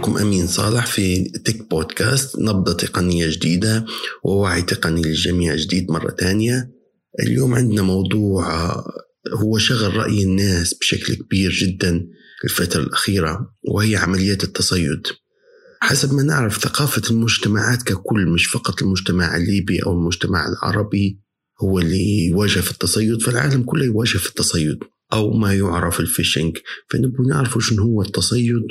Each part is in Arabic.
معكم أمين صالح في نبضة تقنية جديدة ووعي تقني للجميع جديد مرة ثانية اليوم عندنا موضوع هو شغل رأي الناس بشكل كبير جدا الفترة الأخيرة وهي عمليات التصيد. حسب ما نعرف ثقافة المجتمعات ككل مش فقط المجتمع الليبي أو المجتمع العربي هو اللي يواجه في التصيد فالعالم كله يواجه في التصيد أو ما يعرف الفيشنج فنبغى نعرف شنو هو التصيد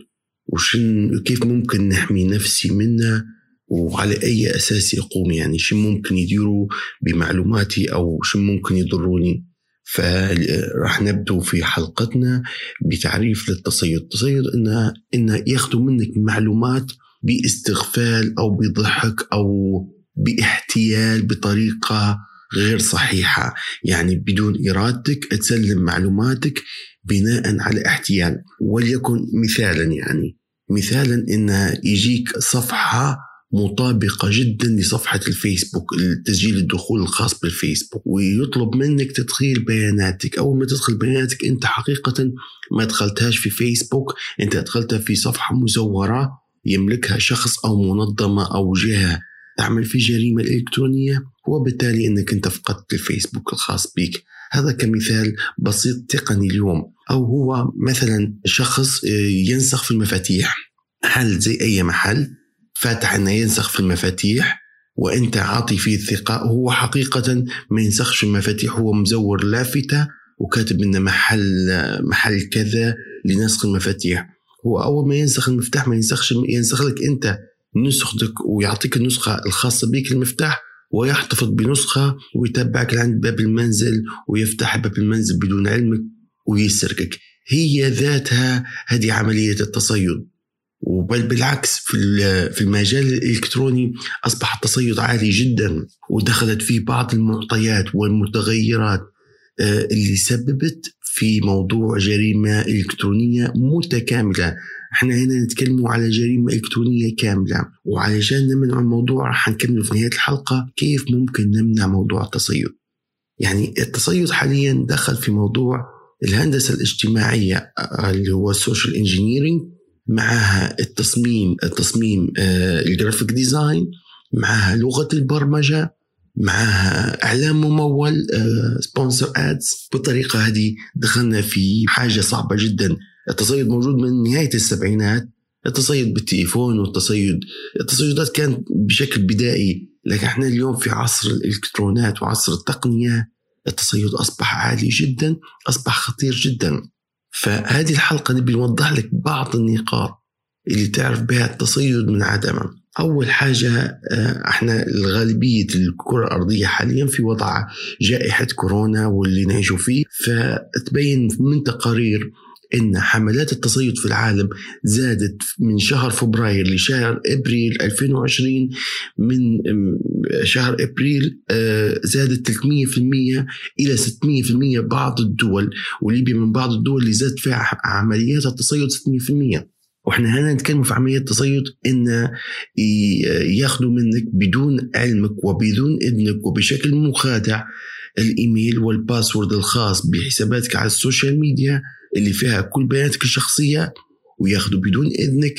وشن كيف ممكن نحمي نفسي منه وعلى أي أساس يقوم؟ يعني شو ممكن يديروا بمعلوماتي أو شو ممكن يضروني؟ فراح نبدو في حلقتنا بتعريف للتصيد. التصيد إنه, إنه ياخذوا منك معلومات باستغفال أو بضحك أو باحتيال بطريقة غير صحيحة. يعني بدون إرادتك تسلم معلوماتك بناء على احتيال. وليكن مثالا يعني مثالا ان يجيك صفحة مطابقة جدا لصفحة الفيسبوك تسجيل الدخول الخاص بالفيسبوك ويطلب منك تدخيل بياناتك. أول ما تدخل بياناتك أنت حقيقه ما دخلتهاش في فيسبوك أنت دخلتها في صفحة مزورة يملكها شخص أو منظمة أو جهة تعمل في جريمة إلكترونية وبالتالي أنك أنت فقدت الفيسبوك الخاص بك هذا كمثال بسيط تقني اليوم. أو هو مثلا شخص آه، ينسخ في المفاتيح. محل زي أي محل؟ فاتح أنه ينسخ في المفاتيح وانت عاطي فيه الثقة هو حقيقة ما ينسخش المفاتيح هو مزور لافتة وكاتب انه محل محل كذا لنسخ المفاتيح. هو أول ما ينسخ المفتاح ما ينسخش ينسخ لك أنت نسختك ويعطيك النسخة الخاصة بك المفتاح ويحتفظ بنسخة ويتبعك لعند باب المنزل ويفتح باب المنزل بدون علمك ويسرقك هي ذاتها هذه عملية التصيد. وبل بالعكس في في المجال الإلكتروني أصبح التصيد عالي جدا ودخلت فيه بعض المعطيات والمتغيرات آه، اللي سببت في موضوع جريمة إلكترونية متكاملة. إحنا هنا نتكلم على جريمة إلكترونية كاملة وعلشان نمنع الموضوع راح نكمل في نهاية الحلقة كيف ممكن نمنع موضوع التصيد. يعني التصيد حاليا دخل في موضوع الهندسة الاجتماعية اللي هو ال social engineering معها التصميم التصميم ال graphic design معها لغة البرمجة معها إعلام ممول sponsor آه، ads بالطريقة هذه دخلنا في حاجة صعبة جدا. التصيد موجود من نهاية السبعينات. التصيد بالتليفون والتصيد التصيدات كانت بشكل بدائي لكن إحنا اليوم في عصر الإلكترونات وعصر التقنية التصيد أصبح عالي جدا أصبح خطير جدا. فهذه الحلقة نبي نوضح لك بعض النقاط اللي تعرف بها التصيد من عدمه أول حاجة آه، إحنا الغالبية الكرة الأرضية حاليا في وضع جائحة كورونا واللي نعيشوا فيه. فتبين من تقارير إن حملات التصيد في العالم زادت من شهر فبراير لشهر إبريل 2020 من شهر إبريل آه، زادت 300% إلى 600% بعض الدول وليبيا من بعض الدول اللي زاد فيها عمليات التصيد 600% وإحنا هنا نتكلم في عمليه تصيد إن ياخذوا منك بدون علمك وبدون إذنك وبشكل مخادع الإيميل وال password الخاص بحساباتك على ال social media اللي فيها كل بياناتك الشخصية وياخذوا بدون إذنك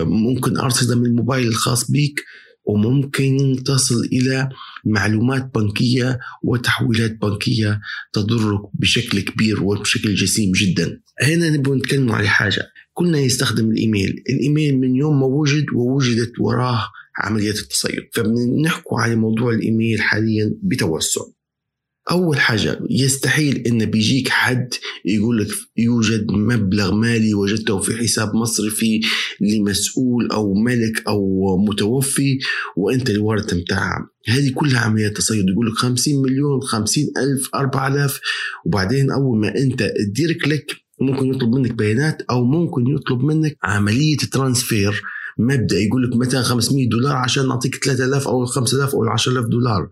ممكن أرصدة من الموبايل الخاص بك وممكن تصل إلى معلومات بنكية وتحويلات بنكية تضرك بشكل كبير وبشكل جسيم جدا. هنا نبغى نتكلم على حاجة، كلنا يستخدم الإيميل، الإيميل من يوم ما وجد ووجدت وراه عمليه التصيد، فبنحكوا على موضوع الإيميل حاليا بتوسع. أول حاجة يستحيل إن بيجيك حد يقول لك يوجد مبلغ مالي وجدته في حساب مصرفي لمسؤول أو ملك أو متوفي وأنت الورثة متاعها هذه كلها عملية تصيد يقول لك 50 مليون 50 ألف 4000 وبعدين أول ما أنت تدير click ممكن يطلب منك بيانات أو ممكن يطلب منك عملية transfer مبدا يقول لك مثلا 500 دولار عشان نعطيك 3000 أو 5000 أو 10000 دولار.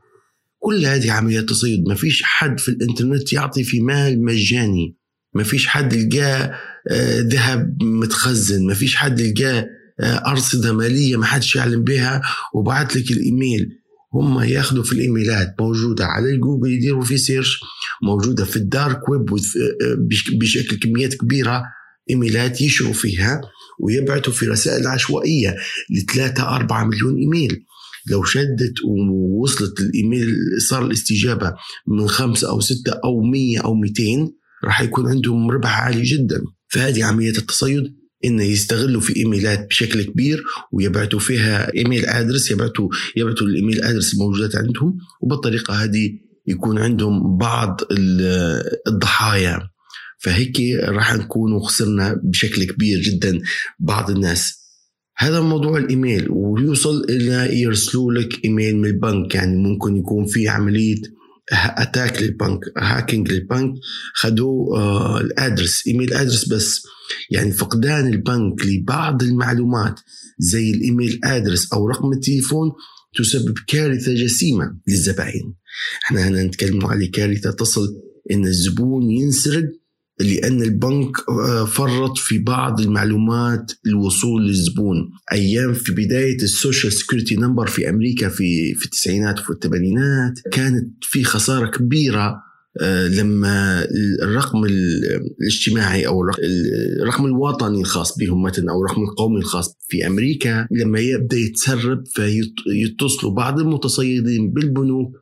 كل هذه عمليات تصيد ما فيش حد في الإنترنت يعطي في مال مجاني. ما فيش حد يلقاه آه، ذهب متخزن. ما فيش حد يلقاه آه، أرصدة مالية ما حدش يعلم بها وبعت لك الإيميل. هم ياخذوا في الإيميلات موجودة على الجوجل يديروا في search موجودة في ال dark web آه، بشكل كميات كبيرة. إيميلات يشروا فيها ويبعثوا في رسائل عشوائية لثلاثة أربعة مليون إيميل. لو شدت ووصلت الإيميل صار الاستجابة من خمسه أو ستة أو مية أو 200 راح يكون عندهم ربح عالي جدا. فهذه عملية التصيد إن يستغلوا في إيميلات بشكل كبير ويبعثوا فيها إيميل آدرس يبعثوا يبعثوا الإيميل آدرس الموجودات عندهم وبالطريقة هذه يكون عندهم بعض الضحايا. فهيك راح نكون خسرنا بشكل كبير جدا بعض الناس. هذا موضوع الإيميل ويوصل إلى يرسلوا لك إيميل من البنك يعني ممكن يكون في عملية attack للبنك hacking للبنك خدوا آه ال address email address بس. يعني فقدان البنك لبعض المعلومات زي ال email address أو رقم التليفون تسبب كارثة جسيمة للزبائن إحنا هنا نتكلم على كارثة تصل إن الزبون ينسرق لأن البنك آه، فرط في بعض المعلومات الوصول للزبون. أيام في بداية ال social security number في أمريكا في في التسعينات وفي الثمانينات كانت في خسارة كبيرة آه، لما الرقم الاجتماعي أو الرقم الوطني الخاص بهم مثلا أو الرقم القومي الخاص في أمريكا لما يبدأ يتسرب فيتصلوا بعض المتصيدين بالبنوك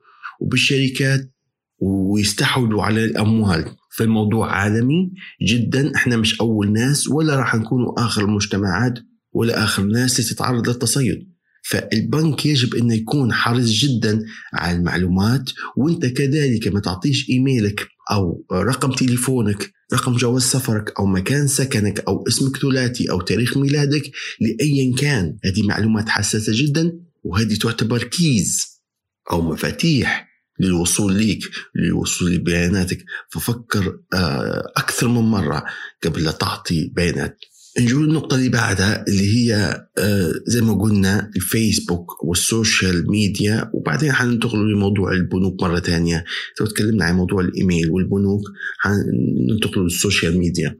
وبالشركات ويستحوذوا على الأموال. فالموضوع عالمي جدا. إحنا مش أول ناس ولا راح نكونوا آخر المجتمعات ولا آخر ناس تتعرض للتصيد. فالبنك يجب إنه يكون حريص جدا على المعلومات وأنت كذلك ما تعطيش إيميلك أو رقم تليفونك رقم جواز سفرك أو مكان سكنك أو اسمك ثلاثي أو تاريخ ميلادك لايا كان. هذه معلومات حساسة جدا وهذه تعتبر keys أو مفاتيح. للوصول ليك للوصول لبياناتك. ففكر آه، أكثر من مرة قبل لا تعطي بيانات. نجول النقطة اللي بعدها اللي هي آه، زي ما قلنا الفيسبوك وال social media. وبعدين حننتقل لموضوع البنوك مرة ثانية لو تكلمنا عن موضوع الإيميل والبنوك حننتقل لل social media.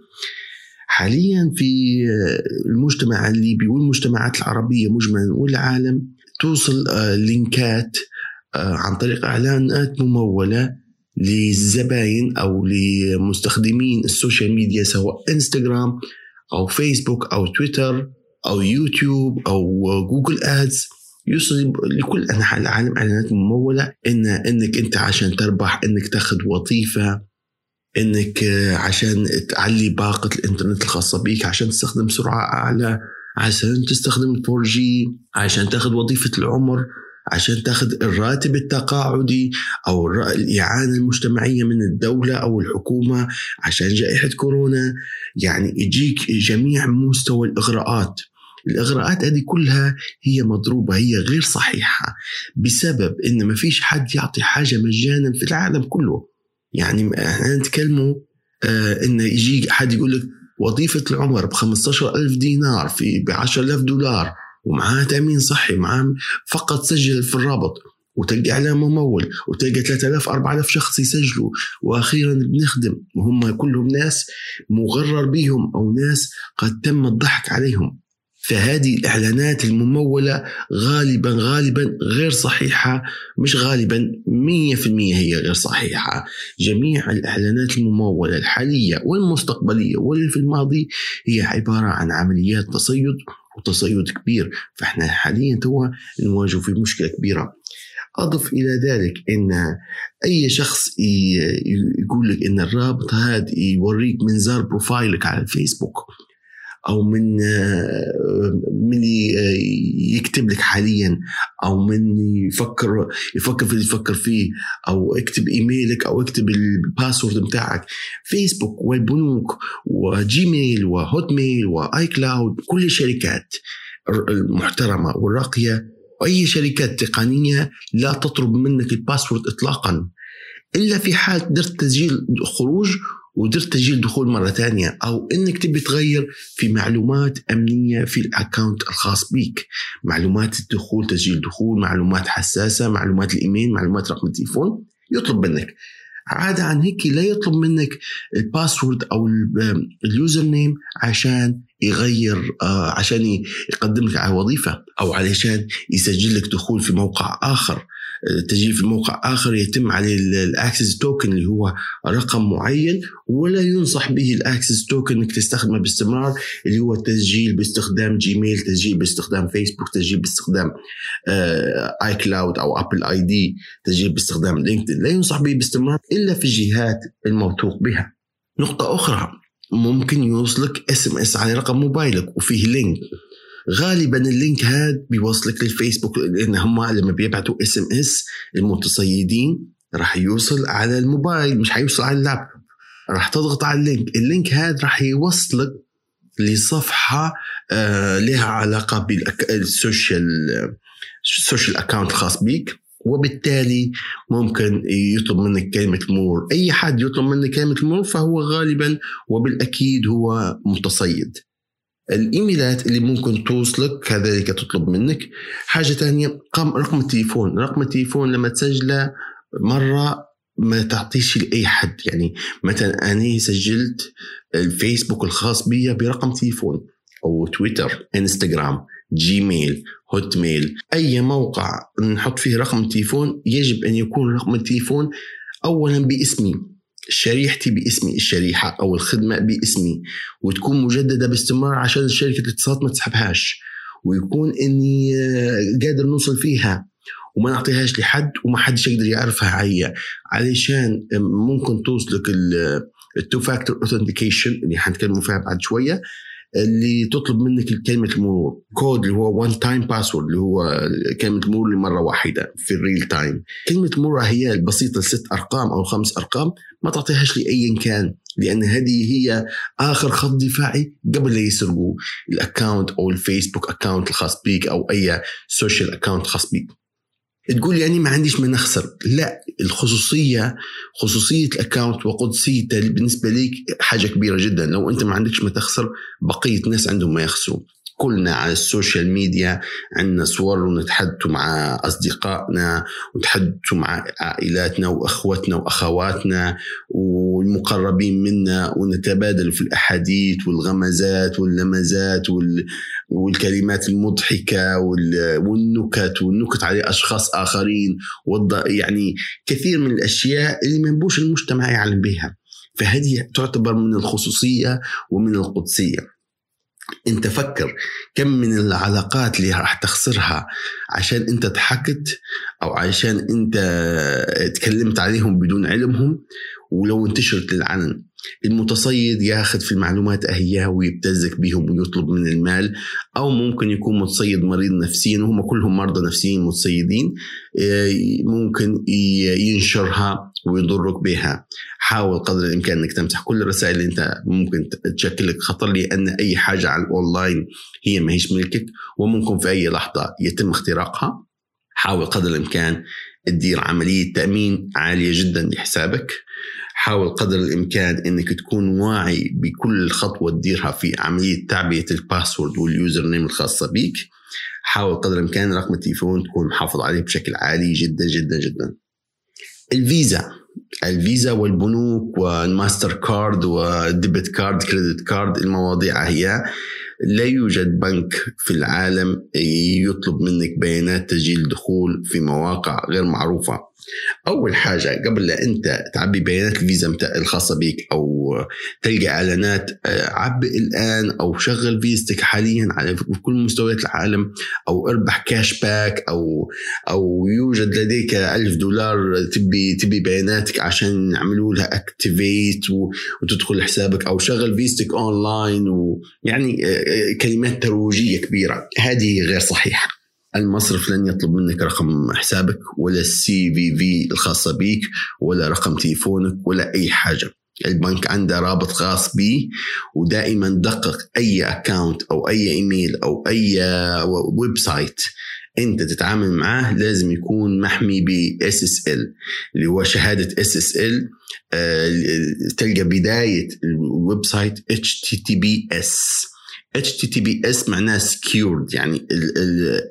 حاليا في آه، المجتمع الليبي والمجتمعات العربية مجملا والعالم توصل لينكات عن طريق إعلانات ممولة للزباين أو لمستخدمين ال social media سواء إنستغرام أو فيسبوك أو تويتر أو يوتيوب أو Google Ads. يوصل لكل أنحاء العالم إعلانات ممولة ان إنك أنت عشان تربح إنك تاخذ وظيفة إنك عشان تعلي باقة الإنترنت الخاصة بك عشان تستخدم سرعة أعلى عشان تستخدم 4 جي عشان تاخذ وظيفة العمر. عشان تاخذ الراتب التقاعدي أو الإعانة المجتمعية من الدولة أو الحكومة عشان جائحة كورونا. يعني يجيك جميع مستوى الإغراءات. الإغراءات هذه كلها هي مضروبة هي غير صحيحة بسبب إن ما فيش حد يعطي حاجة مجانا في العالم كله. يعني إحنا نتكلموا آه انه يجي حد يقول لك وظيفة العمر ب 15000 دينار في ب 10000 دولار. ومعاه تأمين صحي معاه فقط سجل في الرابط وتلقى إعلان ممول وتلقى 3000 4000 شخص يسجلوا وأخيرا بنخدم وهم كلهم ناس مغرر بهم أو ناس قد تم الضحك عليهم. فهذه الإعلانات الممولة غالبا غالبا غير صحيحة مش غالبا 100% هي غير صحيحة. جميع الإعلانات الممولة الحالية والمستقبلية واللي في الماضي هي عبارة عن عمليات تصيد وتصيد كبير. فإحنا حاليا توا نواجه في مشكلة كبيرة. أضف إلى ذلك إن أي شخص يقول لك إن الرابط هذا يوريك منظار بروفايلك على الفيسبوك. أو من من يكتب لك حاليا أو من يفكر يفكر في اللي يفكر فيه أو اكتب إيميلك أو اكتب ال password بتاعك. فيسبوك والبنوك وجيميل وهوت ميل و iCloud كل الشركات المحترمة والراقية وأي شركات تقنية لا تطلب منك ال password اطلاقا. إلا في حال درت تسجيل خروج ودرت تسجيل دخول مرة ثانية أو إنك تبي تغير في معلومات أمنية في ال account الخاص بك معلومات الدخول تسجيل دخول معلومات حساسة معلومات الإيميل معلومات رقم التليفون يطلب منك. عادة عن هيك لا يطلب منك ال password أو ال username عشان يغير آه عشان يقدم لك على وظيفة أو علشان يسجل لك دخول في موقع آخر. التسجيل في موقع آخر يتم عليه ال access token اللي هو رقم معين ولا ينصح به ال access token إنك تستخدمه باستمرار اللي هو التسجيل باستخدام جيميل تسجيل باستخدام فيسبوك تسجيل باستخدام iCloud أو Apple ID تسجيل باستخدام لينكدين لا ينصح به باستمرار إلا في الجهات الموثوق بها. نقطة أخرى. ممكن يوصلك SMS على رقم موبايلك وفيه link غالبا ال link هذا بيوصلك للفيسبوك لأن هم لما بيبعتوا SMS المتصيدين راح يوصل على الموبايل مش حيوصل على اللابتوب راح تضغط على ال link. ال link هذا راح يوصلك لصفحة آه لها علاقة بال social ال social account الخاص بيك. وبالتالي ممكن يطلب منك كلمة المرور أي حد يطلب منك كلمة المرور فهو غالبا وبالأكيد هو متصيد. الإيميلات اللي ممكن توصلك كذلك تطلب منك. حاجة ثانية رقم التليفون. رقم التليفون لما تسجله مرة ما تعطيش لأي حد. يعني مثلا أنا سجلت الفيسبوك الخاص بي برقم تليفون أو تويتر إنستغرام. جيميل هوت ميل أي موقع نحط فيه رقم تليفون يجب أن يكون رقم التليفون اولا باسمي شريحتي باسمي الشريحة أو الخدمة باسمي وتكون مجددة باستمرار عشان شركة الاتصالات ما تسحبهاش ويكون إني آه، قادر نوصل فيها وما نعطيهاش لحد وما حدش يقدر يعرفها عليا. علشان ممكن توصلك ال two factor authentication اللي حنتكلموا فيها بعد شوية. اللي تطلب منك كلمة المرور كود اللي هو one time password اللي هو كلمة المرور لمرة واحدة في ال real time كلمة المرور هي البسيطة ست أرقام أو خمس أرقام ما تعطيهاش لأي كان لأن هذه هي آخر خط دفاعي قبل لا يسرقوا ال account أو الفيسبوك account الخاص بيك أو أي social account خاص بيك. تقول يعني ما عنديش ما نخسر لا الخصوصية خصوصية ال account وقدسيته بالنسبة لك حاجة كبيرة جدا. لو أنت ما عندكش ما تخسر بقية الناس عندهم ما يخسروا. كلنا على ال social media عندنا صور ونتحدثوا مع أصدقائنا ونتحدثوا مع عائلاتنا وأخوتنا وأخواتنا والمقربين منا ونتبادل في الأحاديث والغمزات واللمزات والكلمات المضحكة والنكت والنكت على أشخاص آخرين يعني كثير من الأشياء اللي ما المجتمع يعلم بها. فهذه تعتبر من الخصوصية ومن القدسية. انت فكر كم من العلاقات اللي راح تخسرها عشان انت ضحكت أو عشان انت تكلمت عليهم بدون علمهم ولو انتشرت للعلن. المتصيد ياخذ في المعلومات اهياه ويبتزك بهم ويطلب من المال أو ممكن يكون متصيد مريض نفسيا وهم كلهم مرضى نفسيين متصيدين آه، ممكن ينشرها ويضرك بها. حاول قدر الإمكان إنك تمسح كل الرسائل اللي أنت ممكن تشكل لك خطر لأن أي حاجة على الأونلاين هي ما هيش ملكك وممكن في أي لحظة يتم اختراقها. حاول قدر الإمكان تدير عملية تأمين عالية جدا لحسابك. حاول قدر الإمكان إنك تكون واعي بكل خطوة تديرها في عملية تعبئة ال password وال username الخاصة بيك. حاول قدر الإمكان رقم التليفون تكون محافظ عليه بشكل عالي جدا جدا جدا. الفيزا الفيزا والبنوك والماستر كارد وال debit card credit card المواضيع هي لا يوجد بنك في العالم يطلب منك بيانات تسجيل دخول في مواقع غير معروفة. أول حاجة قبل لا أنت تعبي بيانات الفيزا الخاصة بك أو تلقى إعلانات آه، عبي الآن أو شغل فيزتك حاليا على كل مستويات العالم أو أربح cash back أو أو يوجد لديك ألف دولار تبي تبي بياناتك عشان يعملوا لها activate وتدخل حسابك أو شغل فيزتك اونلاين ويعني آه، آه، كلمات ترويجية كبيرة. هذه غير صحيحة. المصرف لن يطلب منك رقم حسابك ولا ال CVV الخاصة بيك ولا رقم تليفونك ولا أي حاجة. البنك عنده رابط خاص به ودائما دقق أي account أو أي إيميل أو أي website أنت تتعامل معاه لازم يكون محمي ب SSL اللي هو شهادة SSL تلقى بداية الويب سايت اتش تي تي بي اس اس معناه secured يعني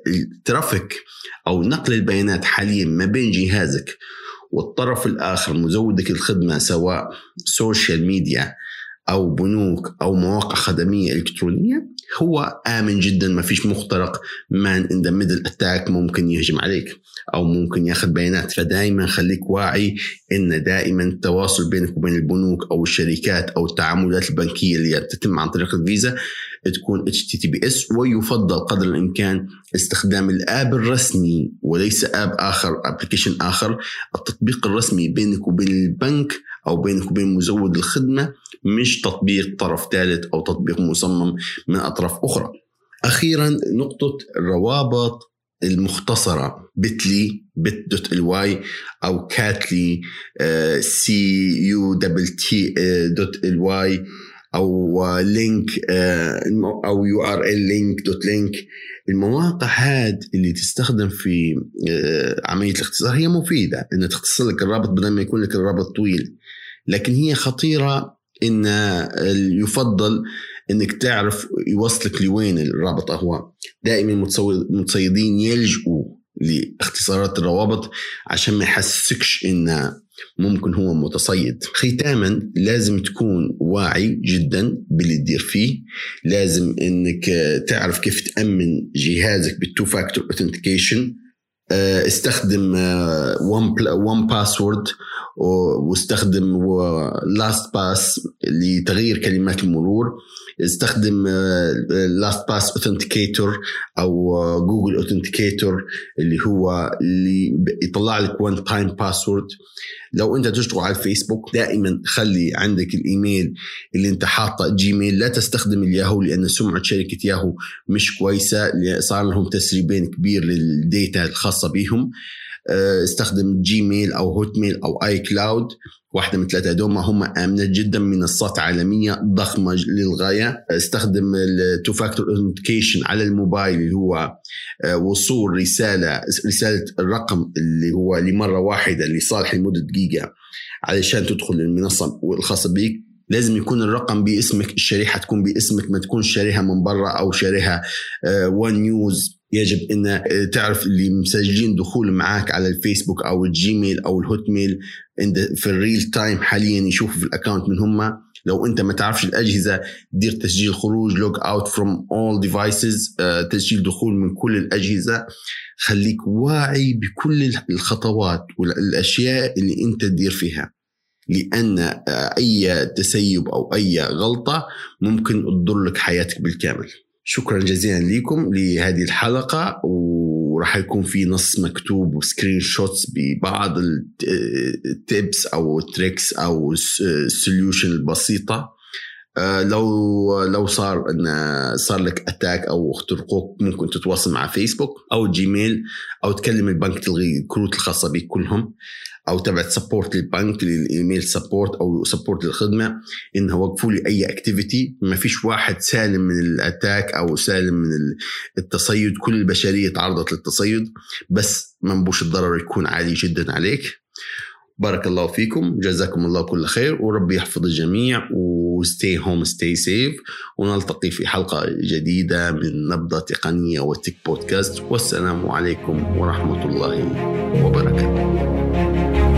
ال traffic أو نقل البيانات حاليا ما بين جهازك والطرف الآخر مزودك الخدمة سواء social media أو بنوك أو مواقع خدمية إلكترونية هو آمن جدا ما فيش مخترق man in the middle attack ممكن يهجم عليك أو ممكن ياخذ بيانات. فدائما خليك واعي إن دائما التواصل بينك وبين البنوك أو الشركات أو التعاملات البنكية اللي تتم عن طريق الفيزا تكون HTTPS ويفضل قدر الإمكان استخدام ال app الرسمي وليس app آخر application آخر. التطبيق الرسمي بينك وبين البنك أو بينك وبين مزود الخدمة مش تطبيق طرف ثالث أو تطبيق مصمم من أطراف أخرى. أخيرا نقطة الروابط المختصرة بتلي بت دوت الواي أو كاتلي سي يو دبل تي دوت الواي أو لينك آه، أو يو ار ال لينك دوت لينك المواقع هاد اللي تستخدم في آه، عملية الاختصار هي مفيدة انها تختصر لك الرابط بدل ما يكون لك الرابط طويل لكن هي خطيرة إن يفضل إنك تعرف يوصلك لوين الرابط هو دائما المتصيدين يلجؤوا لاختصارات الروابط عشان ما يحسسكش إن ممكن هو متصيد. ختاما لازم تكون واعي جدا باللي تدير فيه. لازم إنك تعرف كيف تأمن جهازك بال two factor authentication استخدم One One Password واستخدم LastPass لتغيير كلمات المرور. استخدم LastPass Authenticator أو Google Authenticator اللي هو اللي يطلع لك one time password لو أنت تشتغل على الفيسبوك دائما خلي عندك الإيميل اللي أنت حاطه Gmail لا تستخدم الياهو لأن سمعة شركة ياهو مش كويسة صار لهم تسريبين كبير لل data الخاصة بهم آه، استخدم Gmail أو Hotmail أو iCloud واحدة من ثلاثة هدول هم آمنة جدا منصات عالمية ضخمة للغاية. استخدم ال two factor authentication على الموبايل اللي هو آه، وصول رسالة رسالة الرقم اللي هو لمرة واحدة لصالح لمدة دقيقة علشان تدخل المنصة الخاصة بك لازم يكون الرقم باسمك الشريحة تكون باسمك ما تكون شاريها من برا أو شاريها ون آه، نيوز يجب إن آه، تعرف اللي مسجلين دخول معاك على الفيسبوك أو ال Gmail أو ال Hotmail في ال real time حاليا يشوفوا في ال account من هم. لو أنت ما تعرفش الأجهزة دير تسجيل خروج log out from all devices تسجيل دخول من كل الأجهزة. خليك واعي بكل الخطوات والاشياء اللي أنت تدير فيها. لأن آه، أي تسيب أو أي غلطة ممكن تضر لك حياتك بالكامل. شكرا جزيلا لكم لهذه الحلقة وراح يكون في نص مكتوب و screenshots ببعض ال tips أو ال tricks أو ال solution البسيطة. آه، لو لو صار إن صار لك attack أو اخترقوك ممكن تتواصل مع فيسبوك أو Gmail أو تكلم البنك تلغي الكروت الخاصة بك كلهم أو تبعت support للبنك لل email support أو support للخدمة. إنه وقفوا لي أي activity ما فيش واحد سالم من ال attack أو سالم من التصيد. كل البشرية تعرضت للتصيد. بس منبوش الضرر يكون عالي جدا عليك. بارك الله فيكم جزاكم الله كل خير وربي يحفظ الجميع و stay home stay safe ونلتقي في حلقة جديدة من نبضة تقنية و Tech Podcast والسلام عليكم ورحمة الله وبركاته.